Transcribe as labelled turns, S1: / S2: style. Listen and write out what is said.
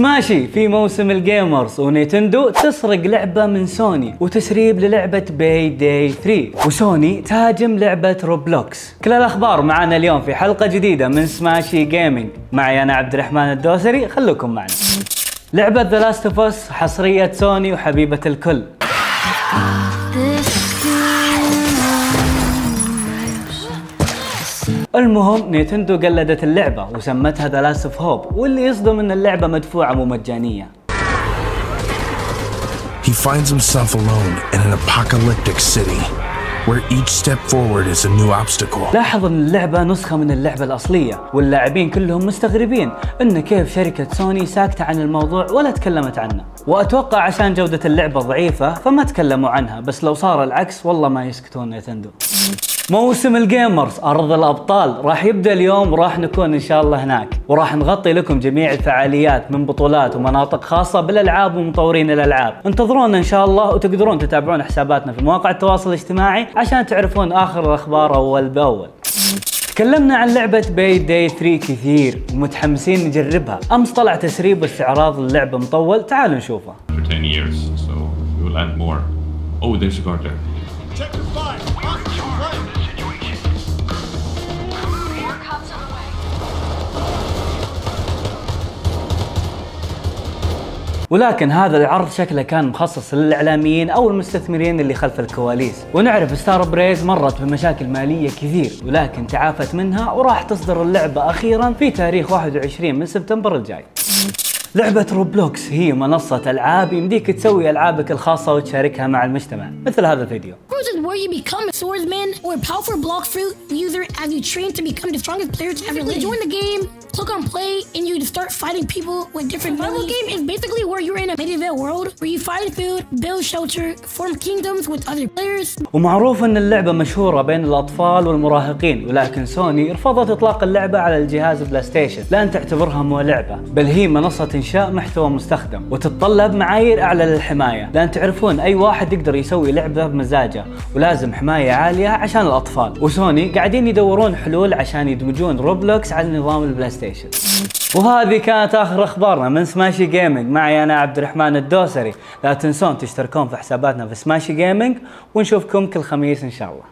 S1: سماشي في موسم ال Gamers و Nintendo تسرق لعبة من سوني وتسريب للعبة Payday 3 وسوني تهاجم لعبة Roblox. كل الأخبار معنا اليوم في حلقة جديدة من سماشي جيمنج معي أنا عبد الرحمن الدوسري خلوكم معنا. لعبة The Last of Us حصرية سوني وحبيبة الكل. المهم Nintendo قلدت اللعبة وسمتها The Last of Hope واللي يصدم إن اللعبة مدفوعة مو مجانية.
S2: He finds himself alone in an apocalyptic city where each step forward is a new obstacle.
S1: لاحظ إن اللعبة نسخة من اللعبة الأصلية واللاعبين كلهم مستغربين إن كيف شركة سوني ساكتة عن الموضوع ولا تكلمت عنه. وأتوقع عشان جودة اللعبة ضعيفة فما تكلموا عنها بس لو صار العكس والله ما يسكتون Nintendo موسم ال Gamers أرض الأبطال. راح يبدأ اليوم وراح نكون إن شاء الله هناك. وراح نغطي لكم جميع الفعاليات من بطولات ومناطق خاصة بالألعاب ومطورين الألعاب. انتظرونا إن شاء الله وتقدرون تتابعون حساباتنا في مواقع التواصل الاجتماعي عشان تعرفون آخر الأخبار أول بأول. تكلمنا عن لعبة Payday 3 كثير ومتحمسين نجربها. أمس طلع تسريب واستعراض اللعبة مطول. تعالوا نشوفه. ولكن هذا العرض شكله كان مخصص للإعلاميين أو المستثمرين اللي خلف الكواليس. ونعرف Starbreeze مرت بمشاكل مالية كثير ولكن تعافت منها وراح تصدر اللعبة أخيرا في تاريخ 21 من سبتمبر الجاي. لعبة Roblox هي منصة ألعاب يمديك تسوي ألعابك الخاصة وتشاركها مع المجتمع مثل هذا الفيديو
S3: where you become a swordsman or a powerful Blox Fruit user as you train to become the strongest player to ever live. Join the game, click on play, and you start fighting people with different Survival game is basically where you're in a medieval world where you find food, build shelter, form kingdoms with other players.
S1: ومعروف ان اللعبة مشهورة بين الاطفال والمراهقين ولكن سوني رفضت اطلاق اللعبة على الجهاز PlayStation لأن تعتبرها مو لعبة بل هي منصة انشاء محتوى مستخدم وتتطلب معايير أعلى للحماية. لأن تعرفون أي واحد يقدر يسوي لعبة بمزاجه ولازم حماية عالية عشان الأطفال. وسوني قاعدين يدورون حلول عشان يدمجون Roblox على نظام ال PlayStation. وهذه كانت آخر أخبارنا من سماشي جيمنج معي أنا عبد الرحمن الدوسري. لا تنسون تشتركون في حساباتنا في سماشي جيمنج ونشوفكم كل خميس إن شاء الله.